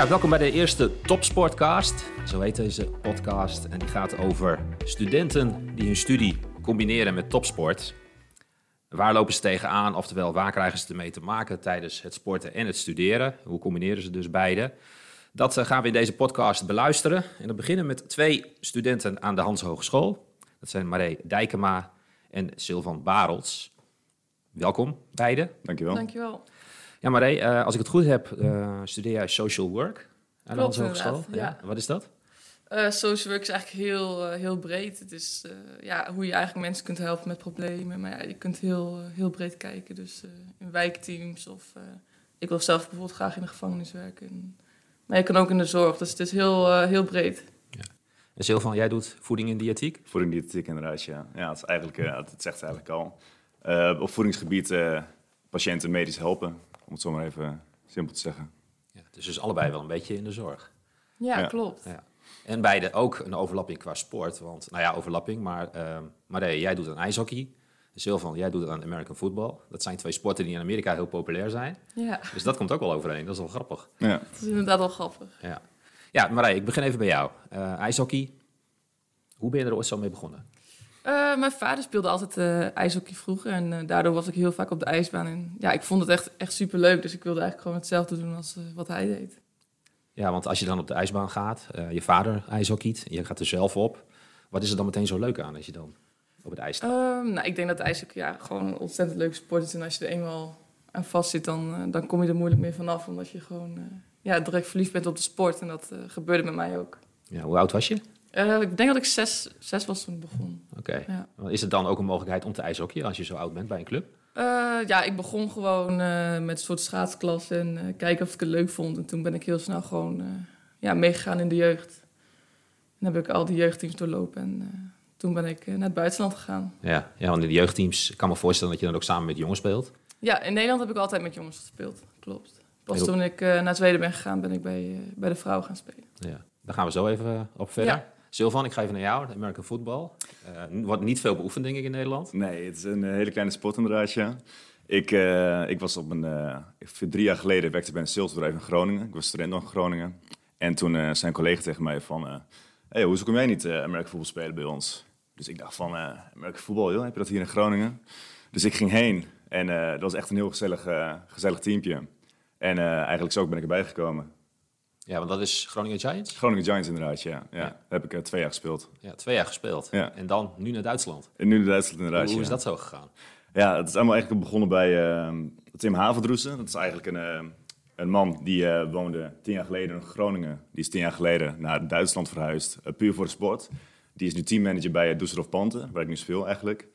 Ja, welkom bij de eerste Topsportcast. Zo heet deze podcast. En die gaat over studenten die hun studie combineren met topsport. Waar lopen ze tegenaan? Oftewel, waar krijgen ze ermee te maken tijdens het sporten en het studeren? Hoe combineren ze dus beide? Dat eh, gaan we in deze podcast beluisteren. En dat beginnen met twee studenten aan de Hans Hogeschool. Dat zijn Maré Dijkema en Sylvan Barels. Welkom, beiden. Dankjewel. Dankjewel. Ja, Maré, uh, als ik het goed heb, uh, studeer jij social work aan de Hans Hogeschool. Ja. ja. Wat is dat? Uh, social work is eigenlijk heel, heel breed. Het is ja, hoe je eigenlijk mensen kunt helpen met problemen. Maar ja, je kunt heel, heel breed kijken. Dus in wijkteams of... ik wil zelf bijvoorbeeld graag in de gevangenis werken. Maar je kan ook in de zorg. Dus het is heel, heel breed. Ja. En Sylvan, jij doet voeding en diëtiek? Voeding en diëtiek inderdaad, ja. Ja, het, is eigenlijk, het zegt eigenlijk al. op voedingsgebied patiënten medisch helpen om het zo maar even simpel te zeggen. Ja, dus, dus allebei wel een beetje in de zorg. Ja, ja. klopt. Ja. En beide ook een overlapping qua sport. Want, nou ja, overlapping, maar, uh, jij doet aan ijshockey. Sylvan, jij doet aan American football. Dat zijn twee sporten die in Amerika heel populair zijn. Ja. Dus dat komt ook wel overeen. Dat is wel grappig. Ja. Dat is inderdaad wel grappig. Ja, ja Marij, ik begin even bij jou. Uh, ijshockey. Hoe ben je er ooit zo mee begonnen? Uh, mijn vader speelde altijd uh, ijshockey vroeger en uh, daardoor was ik heel vaak op de ijsbaan. En ja, ik vond het echt, echt super leuk, dus ik wilde eigenlijk gewoon hetzelfde doen als wat hij deed. Ja, want als je dan op de ijsbaan gaat, je vader ijshockeyt, je gaat er zelf op. Wat is er dan meteen zo leuk aan als je dan op het ijs staat? Ehm, nou, ik denk dat ijshockey ja, gewoon een ontzettend leuke sport is. En als je er eenmaal aan vast zit, dan, dan kom je er moeilijk meer vanaf. Omdat je gewoon ja, direct verliefd bent op de sport. En dat gebeurde met mij ook. Ja, hoe oud was je? Uh, ik denk dat ik zes, zes was toen ik begon. Oké. Ja. Is het dan ook een mogelijkheid om te ijshockeyen als je zo oud bent bij een club? Uh, ja, ik begon gewoon uh, met een soort schaatsklas en kijken of ik het leuk vond. En toen ben ik heel snel gewoon ja, meegegaan in de jeugd. En heb ik al die jeugdteams doorlopen en toen ben ik naar het buitenland gegaan. Ja, ja, want in de jeugdteams ik kan me voorstellen dat je dan ook samen met jongens speelt. Ja, in Nederland heb ik altijd met jongens gespeeld, klopt. Pas toen ik naar Zweden ben gegaan, ben ik bij, bij de vrouwen gaan spelen. Ja, daar gaan we zo even op verder. Ja. Sylvan, ik ga even naar jou, de American Football. Uh, wordt niet veel beoefend, denk ik, in Nederland. Nee, het is een uh, hele kleine sport inderdaad. Ik, uh, ik was op een... drie jaar geleden werkte bij een salesbedrijf in Groningen. Ik was student in Groningen. En toen zei een collega tegen mij van... hey, hoezo kom jij niet American Football spelen bij ons? Dus ik dacht van, American Football, joh, heb je dat hier in Groningen? Dus ik ging heen. En dat was echt een heel gezellig, gezellig teampje. En eigenlijk zo ben ik erbij gekomen. Ja, want dat is Groningen Giants? Groningen Giants inderdaad, ja. ja. ja. heb ik uh, twee jaar gespeeld. Ja, twee jaar gespeeld. Ja. En dan nu naar Duitsland? En nu naar Duitsland inderdaad, Hoe, hoe is dat zo gegaan? Ja, het is allemaal eigenlijk begonnen bij uh, Tim Havendroesen. Dat is eigenlijk een, uh, een man die woonde tien jaar geleden in Groningen. Die is tien jaar geleden naar Duitsland verhuisd, puur voor de sport. Die is nu teammanager bij Düsseldorf Panten, waar ik nu speel eigenlijk.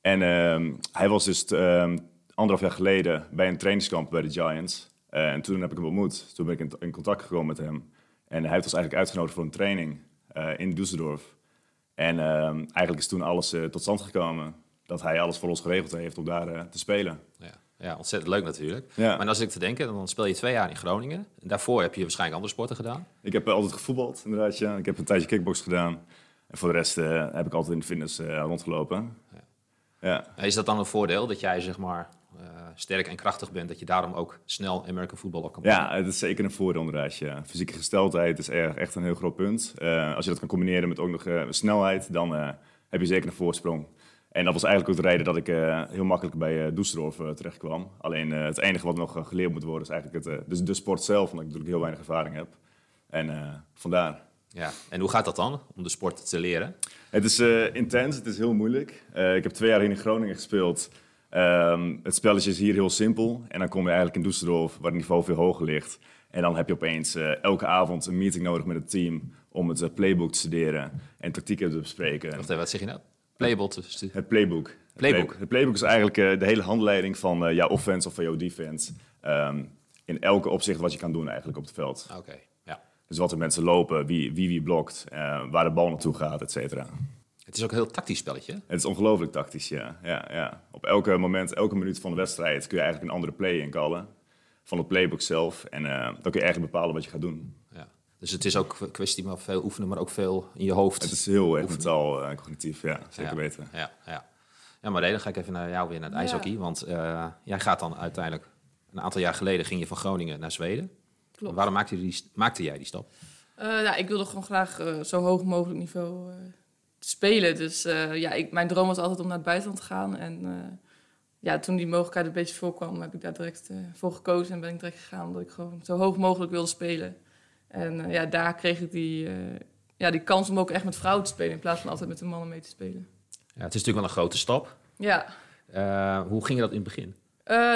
En ehm, hij was dus ehm, anderhalf jaar geleden bij een trainingskamp bij de Giants... Uh, en toen heb ik hem ontmoet. Toen ben ik in, in, contact gekomen met hem. En hij heeft ons eigenlijk uitgenodigd voor een training uh, in Düsseldorf. En uh, eigenlijk is toen alles uh, tot stand gekomen. Dat hij alles voor ons geregeld heeft om daar te spelen. Ja. ja, ontzettend leuk natuurlijk. Ja. Maar als ik te denken, dan speel je twee jaar in Groningen. En daarvoor heb je waarschijnlijk andere sporten gedaan. Ik heb altijd gevoetbald, inderdaad. Ja. Ik heb een tijdje kickbox gedaan. En voor de rest heb ik altijd in de fitness rondgelopen. Ja. Ja. Is dat dan een voordeel dat jij zeg maar sterk en krachtig bent, dat je daarom ook snel American football op kan Ja, het is zeker een voordeel inderdaad. Ja. Fysieke gesteldheid is erg, echt een heel groot punt. Uh, als je dat kan combineren met ook nog uh, snelheid, dan heb je zeker een voorsprong. En dat was eigenlijk ook de reden dat ik heel makkelijk bij Düsseldorf terecht kwam. Alleen het enige wat nog geleerd moet worden is eigenlijk het, dus de sport zelf, omdat ik natuurlijk heel weinig ervaring heb. En vandaar. Ja, en hoe gaat dat dan, om de sport te leren? Het is intens, het is heel moeilijk. ik heb twee jaar in Groningen gespeeld. Um, het spelletje is hier heel simpel. En dan kom je eigenlijk in Düsseldorf, waar het niveau veel hoger ligt. En dan heb je opeens uh, elke avond een meeting nodig met het team om het uh, playbook te studeren en tactieken te bespreken. Wacht even, wat zeg je nou? Playbook te studeren? Het playbook. Playbook. Het playbook is eigenlijk uh, de hele handleiding van jouw offense of van jouw defense. Um, in elke opzicht wat je kan doen eigenlijk op het veld. Oké, okay, ja. Dus wat de mensen lopen, wie wie, wie blokt, waar de bal naartoe gaat, et cetera. Het is ook een heel tactisch spelletje. Het is ongelooflijk tactisch, ja. ja, ja. Op elke moment, elke minuut van de wedstrijd kun je eigenlijk een andere play inkallen. Van het playbook zelf. En uh, dan kun je eigenlijk bepalen wat je gaat doen. Ja. Dus het is ook een kwestie van veel oefenen, maar ook veel in je hoofd. Het is heel erg mentaal en uh, cognitief, ja. Zeker ja. weten. Ja, ja. ja, maar dan ga ik even naar jou weer, naar het ijshockey. Want uh, jij gaat dan uiteindelijk... Een aantal jaar geleden ging je van Groningen naar Zweden. klopt. Waarom maakte, die, maakte jij die stap? Uh, nou, ik wilde gewoon graag uh, zo hoog mogelijk niveau uh, spelen. Dus ja, ik, mijn droom was altijd om naar het buitenland te gaan. En ja, toen die mogelijkheid een beetje voorkwam, heb ik daar direct voor gekozen. En ben ik direct gegaan omdat ik gewoon zo hoog mogelijk wilde spelen. En ja, daar kreeg ik die, ja, die kans om ook echt met vrouwen te spelen... in plaats van altijd met de mannen mee te spelen. Ja, het is natuurlijk wel een grote stap. Ja. hoe ging dat in het begin?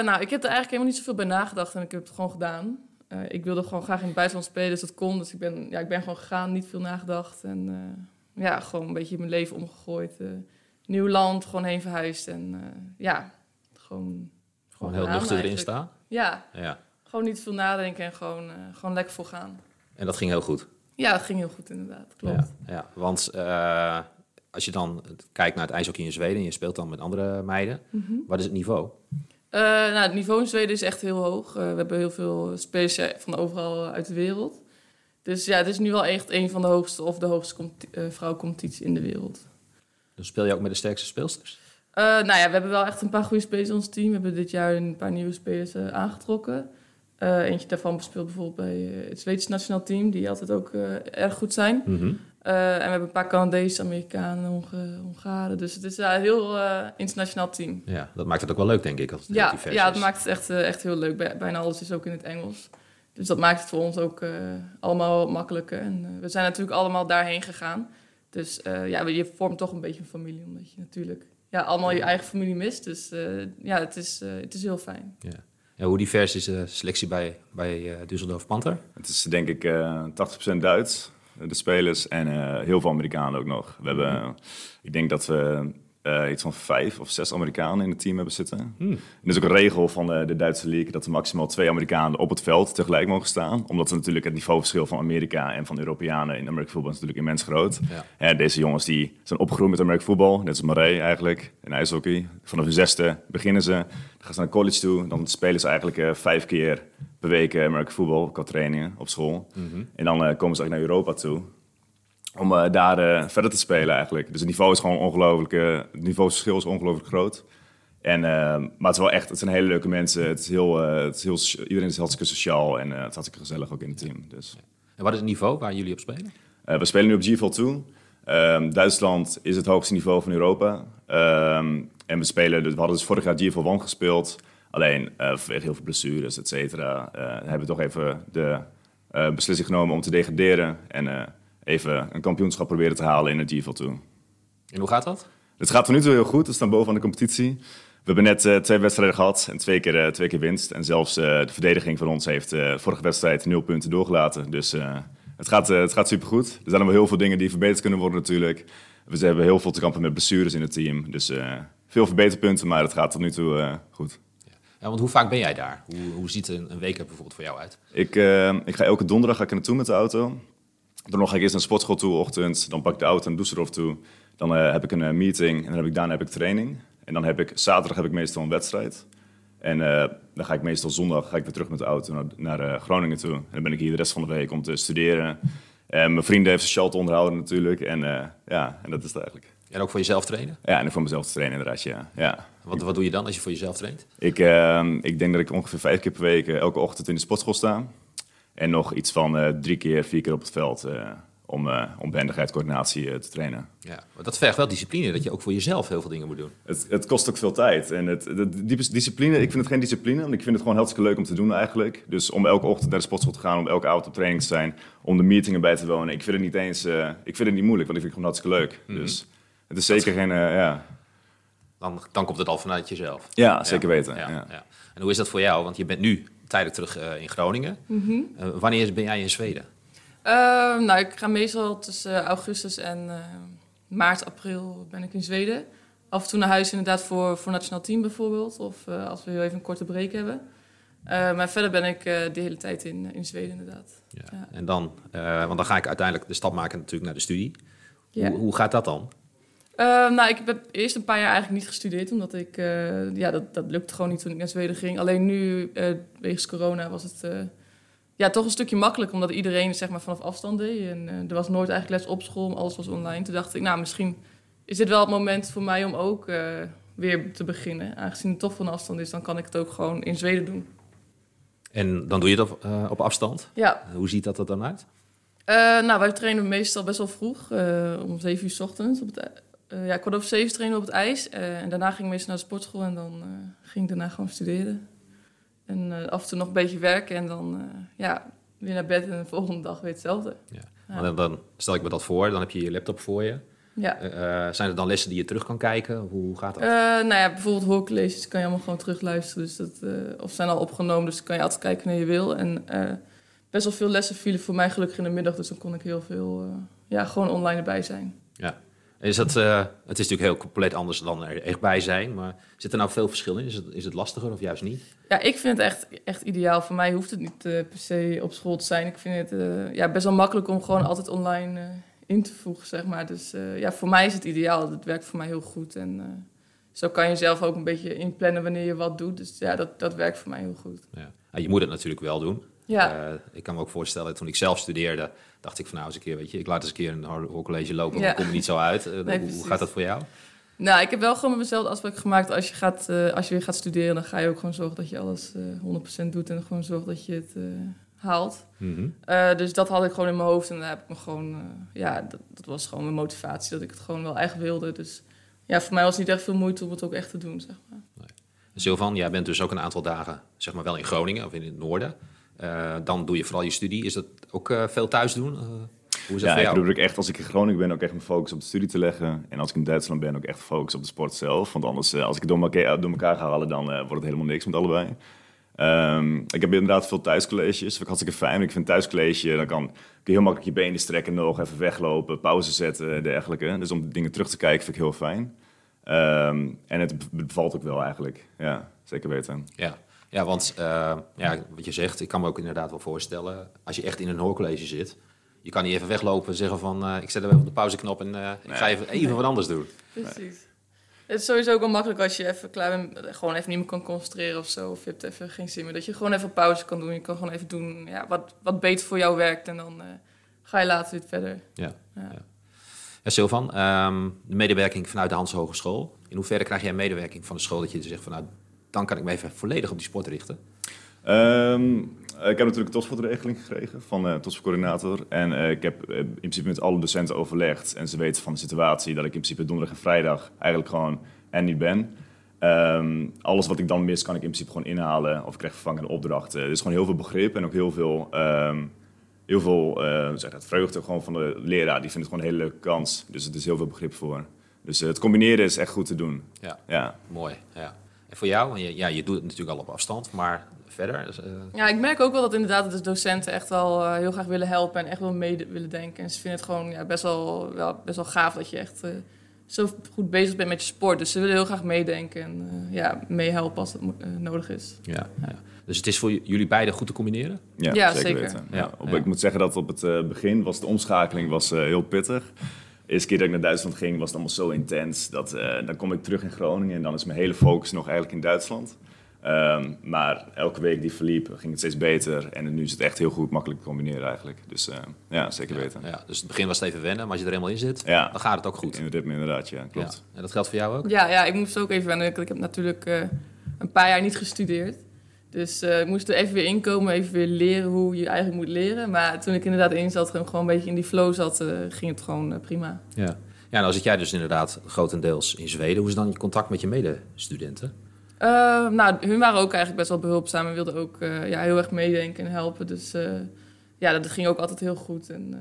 nou, ik heb er eigenlijk helemaal niet zoveel bij nagedacht en ik heb het gewoon gedaan. Ik wilde gewoon graag in het buitenland spelen, dus dat kon. Dus ik ben, ja, ik ben gewoon gegaan, niet veel nagedacht. En ja, gewoon een beetje mijn leven omgegooid. Uh, nieuw land, gewoon heen verhuisd. En ja, gewoon... Gewoon heel nuchter erin staan? Ja, ja, gewoon niet veel nadenken en gewoon, gewoon lekker voor gaan. En dat ging heel goed? Ja, dat ging heel goed inderdaad, klopt. Ja, ja want als je dan kijkt naar het ijshockey in Zweden... en je speelt dan met andere meiden, mm -hmm. wat is het niveau? Uh, nou, het niveau in Zweden is echt heel hoog. Uh, we hebben heel veel spelers van overal uit de wereld. Dus ja, het is nu wel echt een van de hoogste of de hoogste uh, vrouwencompetitie in de wereld. Dus speel je ook met de sterkste speelsters? nou ja, we hebben wel echt een paar goede spelers in ons team. We hebben dit jaar een paar nieuwe spelers aangetrokken. eentje daarvan speelt bijvoorbeeld bij het Zweedse nationaal team, die altijd ook erg goed zijn. Mm -hmm. Uh, en we hebben een paar Canadezen, Amerikanen, Hongaren. Dus het is een heel internationaal team. Ja, dat maakt het ook wel leuk, denk ik. Als het ja, ja, het maakt het echt, echt heel leuk. Bijna alles is ook in het Engels. Dus dat maakt het voor ons ook allemaal makkelijker. En we zijn natuurlijk allemaal daarheen gegaan. Dus ja, je vormt toch een beetje een familie, omdat je natuurlijk ja, allemaal je eigen familie mist. Dus ja, het is, het is heel fijn. Ja. Ja, hoe divers is de selectie bij, bij Düsseldorf Panther? Het is denk ik 80% Duits, de spelers. En uh, heel veel Amerikanen ook nog. We hebben, ik denk dat we uh, iets van vijf of zes Amerikanen in het team hebben zitten. Hmm. En er is ook een regel van de, de, Duitse league dat er maximaal twee Amerikanen op het veld tegelijk mogen staan. Omdat er natuurlijk het niveauverschil van Amerika en van Europeanen in Amerika voetbal is natuurlijk immens groot. Ja. En deze jongens die zijn opgegroeid met Amerika voetbal, net als Marais eigenlijk, in ijshockey. Vanaf hun zesde beginnen ze, dan gaan ze naar college toe, dan spelen ze eigenlijk uh, vijf keer per week Amerika voetbal qua trainingen op school. Mm -hmm. En dan komen ze eigenlijk naar Europa toe om uh, daar uh, verder te spelen eigenlijk. Dus het niveau is gewoon ongelooflijk, uh, het niveauverschil is ongelooflijk groot. En, maar het is wel echt, het zijn hele leuke mensen. Het is heel, het is heel, iedereen is hartstikke sociaal en het is hartstikke gezellig ook in het team. Dus. En wat is het niveau waar jullie op spelen? we spelen nu op GVL 2. Um, Duitsland is het hoogste niveau van Europa. Um, en we spelen, dus we hadden dus vorig jaar GVL 1 gespeeld. Alleen vanwege heel veel blessures, et cetera, hebben we toch even de beslissing genomen om te degraderen. En even een kampioenschap proberen te halen in het 2. En hoe gaat dat? Het gaat tot nu toe heel goed. We staan bovenaan de competitie. We hebben net uh, twee wedstrijden gehad en twee keer, uh, twee keer winst. En zelfs uh, de verdediging van ons heeft vorige wedstrijd nul punten doorgelaten. Dus het, gaat, het gaat supergoed. Er zijn nog wel heel veel dingen die verbeterd kunnen worden natuurlijk. We hebben heel veel te kampen met blessures in het team. Dus veel verbeterpunten, maar het gaat tot nu toe goed. Ja, want hoe vaak ben jij daar? Hoe, hoe ziet een, een week er bijvoorbeeld voor jou uit? Ik, ik ga elke donderdag ga ik er naartoe met de auto. Dan ga ik eerst naar de sportschool toe, ochtend. Dan pak ik de auto naar Düsseldorf toe. Dan uh, heb ik een uh, meeting en dan heb ik, daarna heb ik training. En dan heb ik, zaterdag heb ik meestal een wedstrijd. En uh, dan ga ik meestal zondag ga ik weer terug met de auto naar, naar Groningen toe. En dan ben ik hier de rest van de week om te studeren. En mijn vrienden heeft zijn te onderhouden natuurlijk. En ja, en dat is het eigenlijk. En ook voor jezelf trainen? Ja, en voor mezelf te trainen inderdaad, ja. ja. Wat, wat doe je dan als je voor jezelf traint? Ik, ik denk dat ik ongeveer vijf keer per week elke ochtend in de sportschool sta. En nog iets van uh, drie keer, vier keer op het veld uh, om, uh, om behendigheid, coördinatie te trainen. Ja, maar dat vergt wel discipline, dat je ook voor jezelf heel veel dingen moet doen. Het, het kost ook veel tijd. En het, de, discipline, ik vind het geen discipline, want ik vind het gewoon hartstikke leuk om te doen eigenlijk. Dus om elke ochtend naar de sportschool te gaan, om elke avond op training te zijn, om de meetingen bij te wonen. Ik vind het niet eens, ik vind het niet moeilijk, want ik vind het gewoon hartstikke leuk. Mm -hmm. Dus het is zeker geen, ja... Dan, dan komt het al vanuit jezelf. Ja, zeker weten. Ja, ja. En hoe is dat voor jou? Want je bent nu tijdelijk terug uh, in Groningen. Mm -hmm. uh, wanneer ben jij in Zweden? Uh, nou, ik ga meestal tussen augustus en maart, april ben ik in Zweden. Af en toe naar huis inderdaad voor, voor nationaal team bijvoorbeeld. Of als we heel even een korte break hebben. maar verder ben ik de hele tijd in, in Zweden inderdaad. Ja. ja. En dan, want dan ga ik uiteindelijk de stap maken natuurlijk naar de studie. Ja. Hoe, hoe gaat dat dan? Uh, nou, ik heb eerst een paar jaar eigenlijk niet gestudeerd, omdat ik, uh, ja, dat, dat lukte gewoon niet toen ik naar Zweden ging. Alleen nu, uh, wegens corona, was het ja, toch een stukje makkelijk, omdat iedereen zeg maar vanaf afstand deed. En er was nooit eigenlijk les op school, alles was online. Toen dacht ik, nou, misschien is dit wel het moment voor mij om ook weer te beginnen. Aangezien het toch van afstand is, dan kan ik het ook gewoon in Zweden doen. En dan doe je dat op, eh, op afstand. Ja, Hoe ziet dat er dan uit? Eh, nou, wij trainen meestal best wel vroeg, eh, om 7 uur 's ochtends. Op het, eh, ja, kwart over zeven trainen op het ijs. eh, en daarna ging ik meestal naar de sportschool en dan eh, ging ik daarna gewoon studeren. En af en toe nog een beetje werken en dan ja, weer naar bed en de volgende dag weer hetzelfde. Ja. Ja. Dan, dan stel ik me dat voor, dan heb je je laptop voor je. Ja. Zijn er dan lessen die je terug kan kijken? Hoe gaat dat? Nou ja, bijvoorbeeld hoorcolleges kan je allemaal gewoon terugluisteren. Dus dat, of zijn al opgenomen, dus dan kan je altijd kijken wanneer je wil. En best wel veel lessen vielen voor mij gelukkig in de middag. Dus dan kon ik heel veel ja, gewoon online erbij zijn. Is dat, eh, het is natuurlijk heel compleet anders dan er echt bij zijn. Maar zit er nou veel verschil in? Is het, is het lastiger of juist niet? Ja, ik vind het echt, echt ideaal. Voor mij hoeft het niet eh, per se op school te zijn. Ik vind het eh, ja, best wel makkelijk om gewoon altijd online in te voegen, zeg maar. Dus ja, voor mij is het ideaal. Het werkt voor mij heel goed. En zo kan je zelf ook een beetje inplannen wanneer je wat doet. Dus ja, dat, dat werkt voor mij heel goed. Ja. Ah, je moet het natuurlijk wel doen. Ja, Eh, ik kan me ook voorstellen, toen ik zelf studeerde, dacht ik van nou eens een keer, weet je, ik laat eens een keer een hoorcollege lopen, Ja. dan kom je niet zo uit. Eh, hoe gaat dat voor jou? nou, ik heb wel gewoon met mezelf de afspraak gemaakt. Als je, gaat, eh, als je weer gaat studeren, dan ga je ook gewoon zorgen dat je alles eh 100% doet. En gewoon zorgen dat je het haalt. Mhm. Dus dat had ik gewoon in mijn hoofd en daar heb ik me gewoon, ja, dat, dat was gewoon mijn motivatie, dat ik het gewoon wel echt wilde. Dus ja, voor mij was het niet echt veel moeite om het ook echt te doen, zeg maar. Sylvan, jij bent dus ook een aantal dagen, zeg maar wel in Groningen of in het noorden. Eh, dan doe je vooral je studie. Is dat ook eh, veel thuis doen? Eh, hoe is dat Ja, voor ik jou? probeer ook echt, als ik in Groningen ben, ook echt mijn focus op de studie te leggen. En als ik in Duitsland ben, ook echt focus op de sport zelf. Want anders, als ik het door elkaar, door elkaar ga halen, dan wordt het helemaal niks met allebei. Ehm, ik heb inderdaad veel thuiscolleges. Dat vind ik hartstikke fijn. Ik vind thuiscollege, dan kan kun je heel makkelijk je benen strekken nog, even weglopen, pauze zetten en dergelijke. Dus om dingen terug te kijken vind ik heel fijn. Ehm, en het bevalt ook wel eigenlijk. Ja, zeker weten. Ja, ja want eh, ja, wat je zegt, ik kan me ook inderdaad wel voorstellen, als je echt in een hoorcollege zit, je kan niet even weglopen en zeggen van, eh, ik zet er even op de pauzeknop en eh, ik ga even, even wat anders doen. Precies. Het is sowieso ook wel makkelijk als je even klaar bent, gewoon even niet meer kan concentreren of zo. Of je hebt even geen zin meer. Dat je gewoon even pauze kan doen. Je kan gewoon even doen ja, wat, wat beter voor jou werkt. En dan eh, ga je later weer verder. Ja. Ja. Ja, Sylvan, ehm, de medewerking vanuit de Hans Hogeschool. In hoeverre krijg jij medewerking van de school dat je zegt van, nou, dan kan ik me even volledig op die sport richten? Ehm, ik heb natuurlijk een topsportregeling gekregen van de topsportcoördinator. En eh, ik heb eh, in principe met alle docenten overlegd. En ze weten van de situatie dat ik in principe donderdag en vrijdag eigenlijk gewoon er niet ben. Ehm, alles wat ik dan mis, kan ik in principe gewoon inhalen. Of ik krijg vervangende opdrachten. Er is gewoon heel veel begrip en ook heel veel, ehm, heel veel eh, hoe zeg dat, vreugde gewoon van de leraar. Die vindt het gewoon een hele leuke kans. Dus er is heel veel begrip voor. Dus eh, het combineren is echt goed te doen. Ja, Ja. mooi. Ja. En voor jou, Want je, ja, je doet het natuurlijk al op afstand, maar verder? dus, eh, Ja, ik merk ook wel dat inderdaad de docenten echt wel eh, heel graag willen helpen en echt wel mee willen denken. En ze vinden het gewoon ja, best, wel, wel, best wel gaaf dat je echt eh, zo goed bezig bent met je sport. Dus ze willen heel graag meedenken en ja, meehelpen als het nodig is. ja, ja. Dus het is voor jullie beiden goed te combineren? Ja, Ja, zeker, zeker. weten. Ja, Ja, op, ja. Ik moet zeggen dat op het begin was de omschakeling was, heel pittig. De eerste keer dat ik naar Duitsland ging was het allemaal zo intens. Dat, eh, dan kom ik terug in Groningen en dan is mijn hele focus nog eigenlijk in Duitsland. Ehm, maar elke week die verliep ging het steeds beter. En nu is het echt heel goed makkelijk te combineren eigenlijk. Dus eh, ja, zeker weten. Ja, ja. Dus het begin was het even wennen, maar als je er helemaal in zit, Ja, dan gaat het ook goed. in het ritme inderdaad, ja, klopt. Ja. En dat geldt voor jou ook? Ja, ja, ik moest ook even wennen. Ik ik heb natuurlijk eh, een paar jaar niet gestudeerd. Dus eh, ik moest er even weer inkomen, even weer leren hoe je eigenlijk moet leren. Maar toen ik inderdaad in zat, gewoon een beetje in die flow zat, eh, ging het gewoon eh, prima. Ja. Ja, nou zit jij dus inderdaad grotendeels in Zweden. Hoe is dan je contact met je medestudenten? Nou, hun waren ook eigenlijk best wel behulpzaam en wilden ook ja, heel erg meedenken en helpen. Dus ja, dat ging ook altijd heel goed. En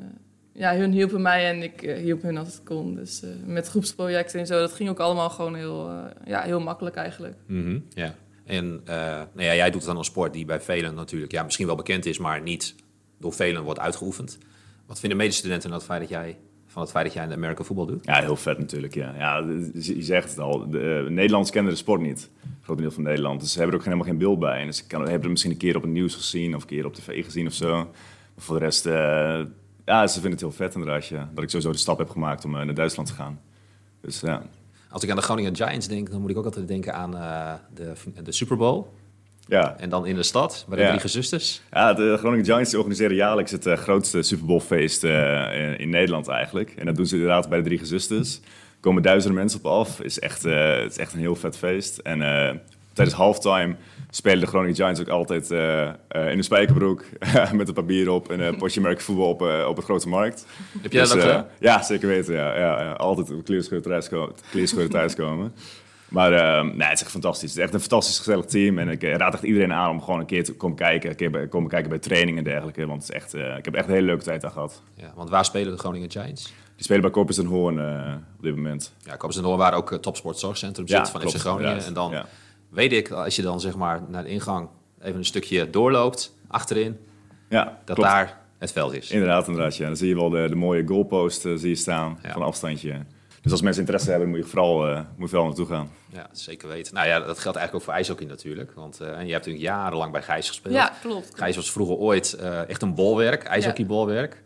ja, hun hielpen mij en ik hielp hun als het kon. Dus met groepsprojecten en zo, dat ging ook allemaal gewoon heel, ja, heel makkelijk eigenlijk. Mhm, Ja. En eh, nou ja, jij doet dan een sport die bij velen natuurlijk ja, misschien wel bekend is, maar niet door velen wordt uitgeoefend. Wat vinden medestudenten het feit dat jij, van het feit dat jij in de American voetbal doet? Ja, heel vet natuurlijk. Ja. Ja, je zegt het al. De, eh, Nederlanders kennen de sport niet. Groot deel van Nederland. Dus ze hebben er ook helemaal geen beeld bij. En dus kan, hebben het misschien een keer op het nieuws gezien of een keer op tv gezien of zo. Maar voor de rest, eh, ja, ze vinden het heel vet inderdaad. Ja, dat ik sowieso de stap heb gemaakt om naar Duitsland te gaan. Dus ja. Als ik aan de Groningen Giants denk, dan moet ik ook altijd denken aan eh, de, de Super Bowl. Ja, En dan in de stad, bij de Ja. drie zusters. ja de Groningen Giants organiseren jaarlijks het eh, grootste Super Bowl feest eh, in, Nederland eigenlijk. En dat doen ze inderdaad bij de Drie Gezusters. Er komen duizenden mensen op af. Het is echt, het is echt een heel vet feest. En tijdens halftime spelen de Groningen Giants ook altijd eh, eh, in een spijkerbroek met een papier op en een potje merk voetbal op, eh, op het grote markt. Heb jij dat eh, gedaan? Ja, zeker weten. Ja, ja, ja. Altijd op kleerscheuren thuiskomen. Maar nee, het is echt fantastisch. Het is echt een fantastisch gezellig team. En ik raad echt iedereen aan om gewoon een keer te komen kijken. Een keer bij, komen kijken bij trainingen en dergelijke. Want het is echt, ik heb echt een hele leuke tijd daar gehad. Ja, want waar spelen de Groningen Giants? Die spelen bij Corpus en Hoorn op dit moment. Ja, Corpus en Noor waar ook eh, Topsport Zorgcentrum Ja, van klopt, FC Groningen. inderdaad. En dan Ja. Weet ik, als je dan zeg maar naar de ingang even een stukje doorloopt, achterin, Ja, dat klopt. daar het veld is. Inderdaad, inderdaad. Ja. Dan zie je wel de, de mooie goalpost eh, zie je staan Ja. van afstandje. Dus als mensen interesse hebben, moet je vooral, eh, moet vooral naartoe gaan. Ja, zeker weten. Nou ja, dat geldt eigenlijk ook voor ijshockey natuurlijk. Want eh, en je hebt natuurlijk jarenlang bij Gijs gespeeld. Ja, klopt. Gijs was vroeger ooit eh, echt een bolwerk, ijshockeybolwerk.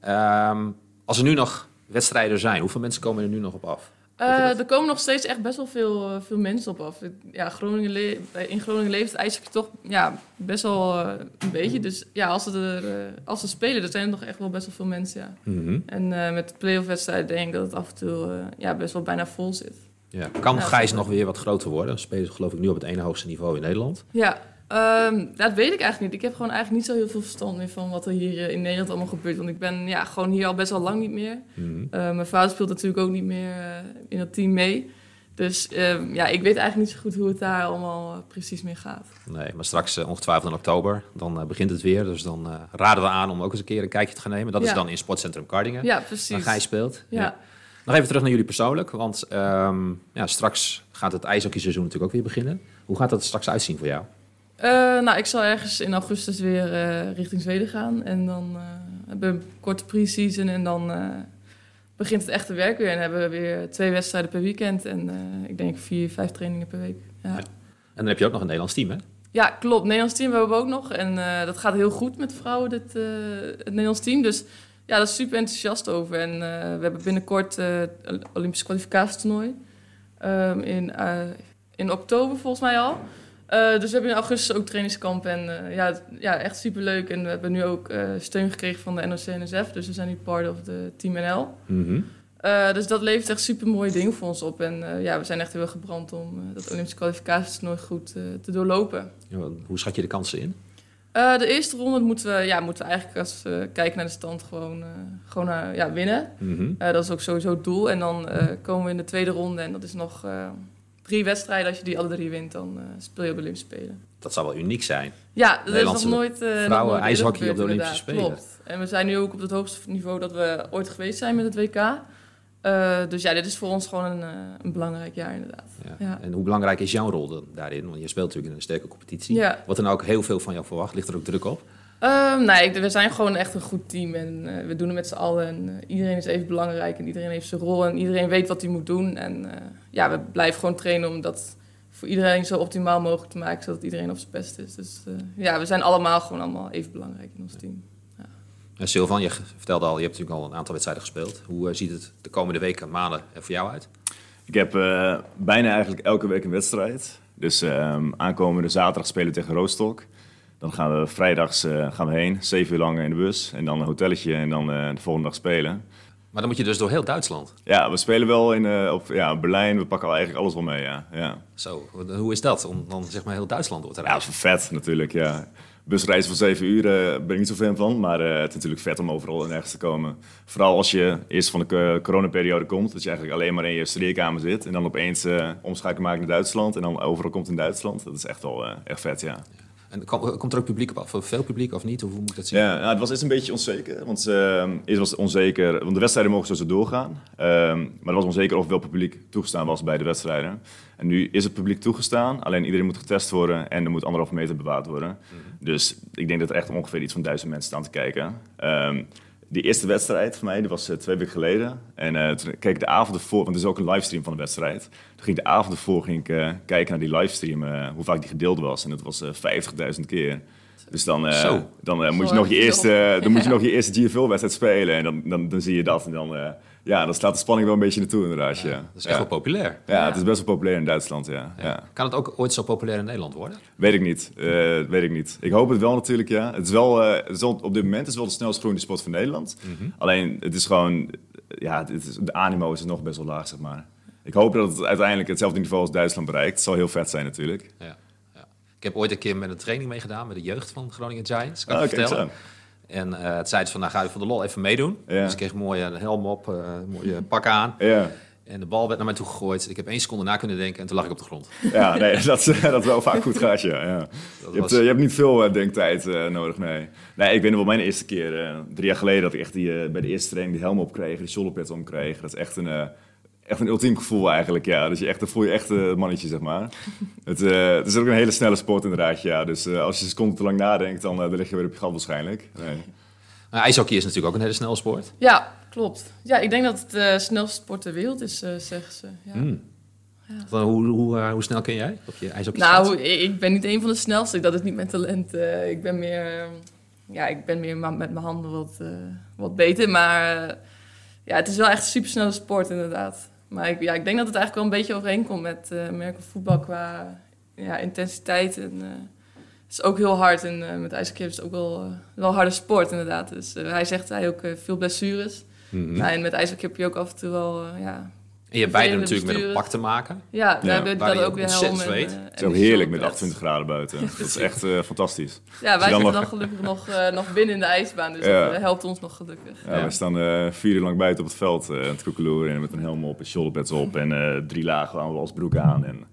Ehm, als er nu nog wedstrijden zijn, hoeveel mensen komen er nu nog op af? Eh, er komen nog steeds echt best wel veel, eh, veel mensen op af. Ja, Groningen bij- in Groningen leeft het ijshockey toch ja, best wel eh, een beetje. Dus ja, als ze, er, eh, als ze spelen, dan zijn er nog echt wel best wel veel mensen, ja. En eh, met de play-off wedstrijden denk ik dat het af en toe eh, ja, best wel bijna vol zit. Ja. Kan Ja, Gijs nog weer wat groter worden? Spelen ze geloof ik nu op het ene hoogste niveau in Nederland. Ja, ehm, dat weet ik eigenlijk niet. Ik heb gewoon eigenlijk niet zo heel veel verstand meer van wat er hier eh, in Nederland allemaal gebeurt. Want ik ben ja, gewoon hier al best wel lang niet meer. Eh, mijn vader speelt natuurlijk ook niet meer eh, in dat team mee. Dus ehm, ja, ik weet eigenlijk niet zo goed hoe het daar allemaal eh, precies mee gaat. Nee, maar straks ongetwijfeld in oktober, dan begint het weer. Dus dan raden we aan om ook eens een keer een kijkje te gaan nemen. Dat is dan in Sportcentrum Kardingen, Ja, waar precies. Gijs speelt. Ja. Nog even terug naar jullie persoonlijk, want ehm, ja, straks gaat het ijshockeyseizoen natuurlijk ook weer beginnen. Hoe gaat dat er straks uitzien voor jou? Eh, nou, ik zal ergens in augustus weer eh, richting Zweden gaan. En dan eh, hebben we een korte pre-season en dan begint het echte werk weer. En hebben we weer twee wedstrijden per weekend en ik denk vier, vijf trainingen per week. Ja. En dan heb je ook nog een Nederlands team, hè? Ja, klopt. Nederlands team hebben we ook nog. En dat gaat heel goed met vrouwen, dit, het Nederlands team. Dus ja, daar is super enthousiast over. En we hebben binnenkort een Olympisch kwalificatietoernooi. Ehm, in, in oktober volgens mij al. Eh, dus we hebben in augustus ook trainingskamp. En eh, ja, ja, echt super leuk. En we hebben nu ook eh, steun gekregen van de NOC-NSF. Dus we zijn nu part of de Team NL. Eh, dus dat levert echt super mooie dingen voor ons op. En ja, we zijn echt heel gebrand om dat Olympisch kwalificatietoernooi goed te doorlopen. Ja, Hoe schat je de kansen in? De eerste ronde moeten we, ja, moeten we eigenlijk als we kijken naar de stand gewoon, gewoon ja, winnen. Eh, dat is ook sowieso het doel. En dan komen we in de tweede ronde en dat is nog drie wedstrijden. Als je die alle drie wint, dan eh, speel je op de Olympische Spelen. Dat zou wel uniek zijn. Ja, dat is nog nooit. eh, nog vrouwen nooit ijshockey op de Olympische inderdaad. Spelen. Klopt. En we zijn nu ook op het hoogste niveau dat we ooit geweest zijn met het WK. Eh, dus ja, dit is voor ons gewoon een, een belangrijk jaar, inderdaad. Ja. Ja. En hoe belangrijk is jouw rol dan daarin? Want je speelt natuurlijk in een sterke competitie. Ja. Wordt er nou ook heel veel van jou verwacht? Ligt er ook druk op? Ehm, nee, ik- we zijn gewoon echt een goed team en eh, we doen het met z'n allen. En, eh, iedereen is even belangrijk en iedereen heeft zijn rol en iedereen weet wat hij moet doen. En eh, ja, we blijven gewoon trainen om dat voor iedereen zo optimaal mogelijk te maken, zodat iedereen op zijn best is. Dus eh, ja, we zijn allemaal gewoon allemaal even belangrijk in ons team. En Sylvan, je vertelde al, je hebt natuurlijk al een aantal wedstrijden gespeeld. Hoe ziet het de komende weken, maanden er voor jou uit? Ik heb eh, bijna eigenlijk elke week een wedstrijd. Dus ehm, aankomende zaterdag spelen we tegen Roostok. Dan gaan we vrijdags eh, gaan we heen, zeven uur lang in de bus. En dan een hotelletje en dan eh, de volgende dag spelen. Maar dan moet je dus door heel Duitsland. Ja, we spelen wel in eh, op, ja, Berlijn. We pakken al eigenlijk alles wel mee, ja. ja. Zo, hoe is dat om dan zeg maar heel Duitsland door te Ja, dat is vet natuurlijk, ja. Busreizen van zeven uur ben ik niet zo fan van. Maar het is natuurlijk vet om overal en nergens te komen. Vooral als je eerst van de co- coronaperiode komt. Dat je eigenlijk alleen maar in je studeerkamer zit. En dan opeens omschakelen maken naar Duitsland. En dan overal komt in Duitsland. Dat is echt wel echt vet, ja. En kom- komt er ook publiek op af? Veel publiek of niet? Of hoe moet ik dat zien? Ja, nou, het was eerst een beetje onzeker. Want eh, eerst was het onzeker, want de wedstrijden mogen sowieso doorgaan. Ehm, maar het was onzeker of wel publiek toegestaan was bij de wedstrijden. En nu is het publiek toegestaan, alleen iedereen moet getest worden en er moet anderhalve meter bewaard worden. Dus ik denk dat er echt ongeveer iets van duizend mensen staan te kijken. Ehm, die eerste wedstrijd van mij, die was eh, twee weken geleden. En eh, toen keek ik de avond ervoor, want er is ook een livestream van de wedstrijd. Toen ging ik de avond ervoor ging ik, eh, kijken naar die livestream, eh, hoe vaak die gedeeld was. En dat was eh 50.000 keer. Dus dan, eh, dan, moet je nog je eerste, dan moet je nog je eerste GFL-wedstrijd spelen. En dan, dan, dan zie je dat. En dan, eh, ja, dan slaat de spanning wel een beetje naartoe inderdaad. Ja, Dat is echt ja. wel populair. Ja, het is best wel populair in Duitsland, ja. ja. Kan het ook ooit zo populair in Nederland worden? Weet ik niet. eh, weet ik niet. Ik hoop het wel natuurlijk, ja. Het is wel, eh, het is wel- op dit moment is het wel de snelst groeiende sport van Nederland. Alleen, het is gewoon... Ja, het is, de animo is nog best wel laag, zeg maar. ik hoop dat het uiteindelijk hetzelfde niveau als Duitsland bereikt. Het zal heel vet zijn natuurlijk. Ja, ja. Ik heb ooit een keer met een training meegedaan met de jeugd van Groningen Giants. Kan Ah, ik kijk vertellen. zo. En eh, het zei ze van, nou ga je voor de lol even meedoen. Ja. Dus ik kreeg een mooie helm op, eh, een mooie pak aan. Ja, En de bal werd naar mij toe gegooid. Ik heb één seconde na kunnen denken en toen lag ik op de grond. ja nee, dat, dat wel vaak goed gaat, ja. ja. Je, hebt, was- eh, je hebt niet veel eh, denktijd eh, nodig, nee. Nee, ik weet nog wel mijn eerste keer, eh, drie jaar geleden, dat ik echt die, eh, bij de eerste training die helm op kreeg, die shoulderpads om kreeg. Dat is echt een, eh, echt een ultiem gevoel eigenlijk, ja. Dus je echt, dan voel je echt eh, het mannetje, zeg maar. het, eh, het is ook een hele snelle sport inderdaad, ja. Dus eh, als je een seconde te lang nadenkt, dan, eh, dan lig je weer op je gat waarschijnlijk. Nee. Ijshockey is natuurlijk ook een hele snelle sport. Ja, klopt. Ja, ik denk dat het de snelste sport ter wereld is, eh, zeggen ze. Ja. Hmm. Van, hoe, hoe, eh, hoe snel ken jij op je ijshockey? Nou, ik ik ben niet een van de snelste. Dat is niet mijn talent. Eh, ik ben meer, eh, ja, ik ben meer met mijn handen wat, eh, wat beter. Maar eh, ja, het is wel echt een supersnelle sport inderdaad. Maar ik, ja, ik denk dat het eigenlijk wel een beetje overeenkomt met uh, American voetbal qua ja, intensiteit. En, eh, het is ook heel hard. En eh, met ijshockey is het ook wel, wel een harde sport inderdaad. Dus hij zegt hij ook veel blessures. Nou, en met ijshockey heb je ook af en toe wel, ja... En je hebt beide natuurlijk met een pak te maken. Ja, we Ja, hebben dan je ook weer helm en, eh, Het is ook die heerlijk met shoulderpads. 28 graden buiten. Dat is echt eh, fantastisch. Ja, wij zitten dan gelukkig nog, eh, nog binnen in de ijsbaan, dus Ja. dat eh, helpt ons nog gelukkig. Ja, Ja. We staan eh, vier uur lang buiten op het veld eh, aan het koekeloeren en met een helm op en shoulderpads op en eh, drie lagen aan als broek aan. En,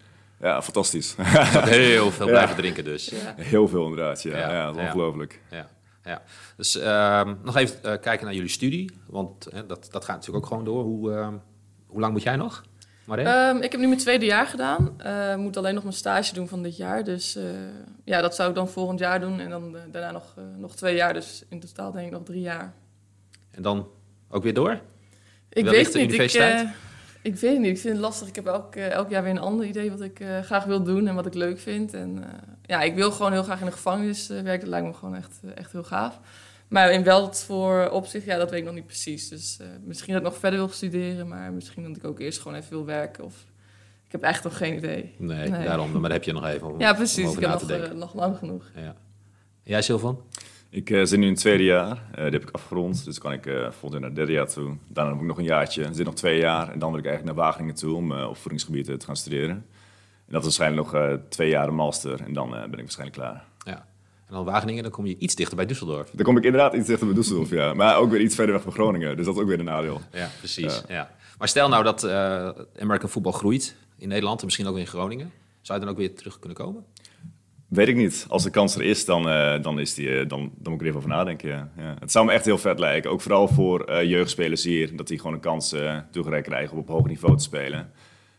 ja, fantastisch. Heel veel Ja. blijven drinken dus. Ja. Heel veel inderdaad, ja. Ja, ja, dat is ja. ongelooflijk. Ja, ja. Dus ehm, nog even eh, kijken naar jullie studie. Want eh, dat, dat gaat natuurlijk ook gewoon door. Hoe, ehm, hoe lang moet jij nog? Ehm, ik heb nu mijn tweede jaar gedaan. Eh, moet alleen nog mijn stage doen van dit jaar. Dus eh, ja, dat zou ik dan volgend jaar doen. En dan eh, daarna nog, nog twee jaar. Dus in totaal denk ik nog drie jaar. en dan ook weer door? Ik Wellicht weet het de niet. Ik, universiteit? eh, ik weet het niet. Ik vind het lastig. Ik heb elk, elk jaar weer een ander idee wat ik graag wil doen en wat ik leuk vind. En ja, ik wil gewoon heel graag in de gevangenis werken. Dat lijkt me gewoon echt, echt heel gaaf. Maar in welk voor opzicht, ja, dat weet ik nog niet precies. Dus eh, misschien dat ik nog verder wil studeren, maar misschien dat ik ook eerst gewoon even wil werken. Of ik heb echt nog geen idee. Nee, Nee. daarom. Maar daar heb je nog even om, Ja, om precies. over Ik heb na nog, te denken. eh, nog lang genoeg. Ja. Jij, Sylvan? Ik eh, zit nu in het tweede jaar, Eh, die heb ik afgerond, dus kan ik eh volgend jaar naar het derde jaar toe. Daarna heb ik nog een jaartje, zit nog twee jaar en dan wil ik eigenlijk naar Wageningen toe om eh, op voedingsgebieden te gaan studeren. En dat is waarschijnlijk nog eh, twee jaar een master en dan eh, ben ik waarschijnlijk klaar. En dan Wageningen, dan kom je iets dichter bij Düsseldorf. Dan kom ik inderdaad iets dichter bij Düsseldorf, ja. Maar ook weer iets verder weg van Groningen, dus dat is ook weer een nadeel. Ja, precies. Ja. Maar stel nou dat eh American voetbal groeit in Nederland en misschien ook in Groningen. Zou je dan ook weer terug kunnen komen? Weet ik niet. Als de kans er is, dan, eh, dan, is die, eh, dan, dan moet ik er even over nadenken. Ja. Ja. Het zou me echt heel vet lijken. Ook vooral voor jeugdspelers hier. Dat die gewoon een kans toegereikt krijgen om op hoog niveau te spelen.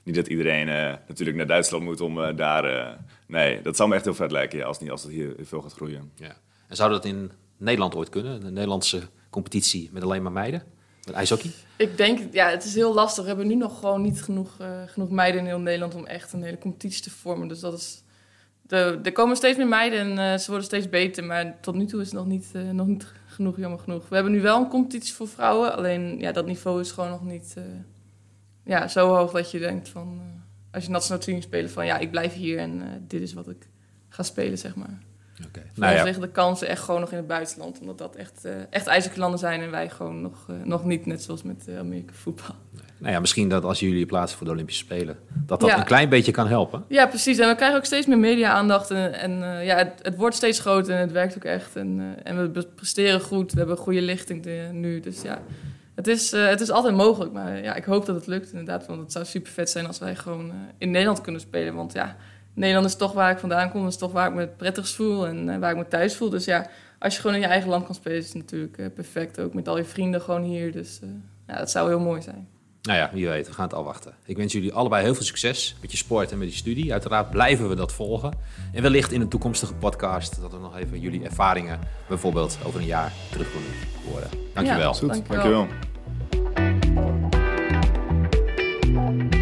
Niet dat iedereen natuurlijk naar Duitsland moet om daar... nee, dat zou me echt heel vet lijken ja, als, niet, als het hier veel gaat groeien. Ja. En zou dat in Nederland ooit kunnen? Een Nederlandse competitie met alleen maar meiden? Met ijshockey? Ik denk, ja, het is heel lastig. We hebben nu nog gewoon niet genoeg, eh, genoeg meiden in heel Nederland om echt een hele competitie te vormen. Dus dat is. De, er komen steeds meer meiden en eh, ze worden steeds beter. Maar tot nu toe is het nog niet, eh, nog niet genoeg, jammer genoeg. We hebben nu wel een competitie voor vrouwen. Alleen ja, dat niveau is gewoon nog niet eh, ja, zo hoog dat je denkt van. Als je nationaal team spelen van ja, ik blijf hier en eh, dit is wat ik ga spelen, zeg maar. Oké. Voor Nou ja, liggen de kansen echt gewoon nog in het buitenland. Omdat dat echt, eh echt ijzerlanden zijn en wij gewoon nog, eh, nog niet. Net zoals met Amerika voetbal. nou ja, misschien dat als jullie plaatsen voor de Olympische Spelen, dat dat Ja. een klein beetje kan helpen. Ja, precies. En we krijgen ook steeds meer media-aandacht. En, en ja, het, het wordt steeds groter en het werkt ook echt. En, en we presteren goed. We hebben goede lichting nu. Dus ja, het is, eh, het is altijd mogelijk. Maar ja, ik hoop dat het lukt inderdaad. Want het zou super vet zijn als wij gewoon eh, in Nederland kunnen spelen. Want ja, Nederland is toch waar ik vandaan kom. Dat is toch waar ik me het prettigst voel en eh, waar ik me thuis voel. Dus ja, als je gewoon in je eigen land kan spelen, is het natuurlijk perfect. Ook met al je vrienden gewoon hier. Dus eh, ja, dat zou heel mooi zijn. Nou ja, wie weet, we gaan het afwachten. Ik wens jullie allebei heel veel succes met je sport en met je studie. Uiteraard blijven we dat volgen. En wellicht in een toekomstige podcast dat we nog even jullie ervaringen bijvoorbeeld over een jaar terug kunnen horen. Dankjewel. Ja. Goed, Dankjewel. dankjewel. thank you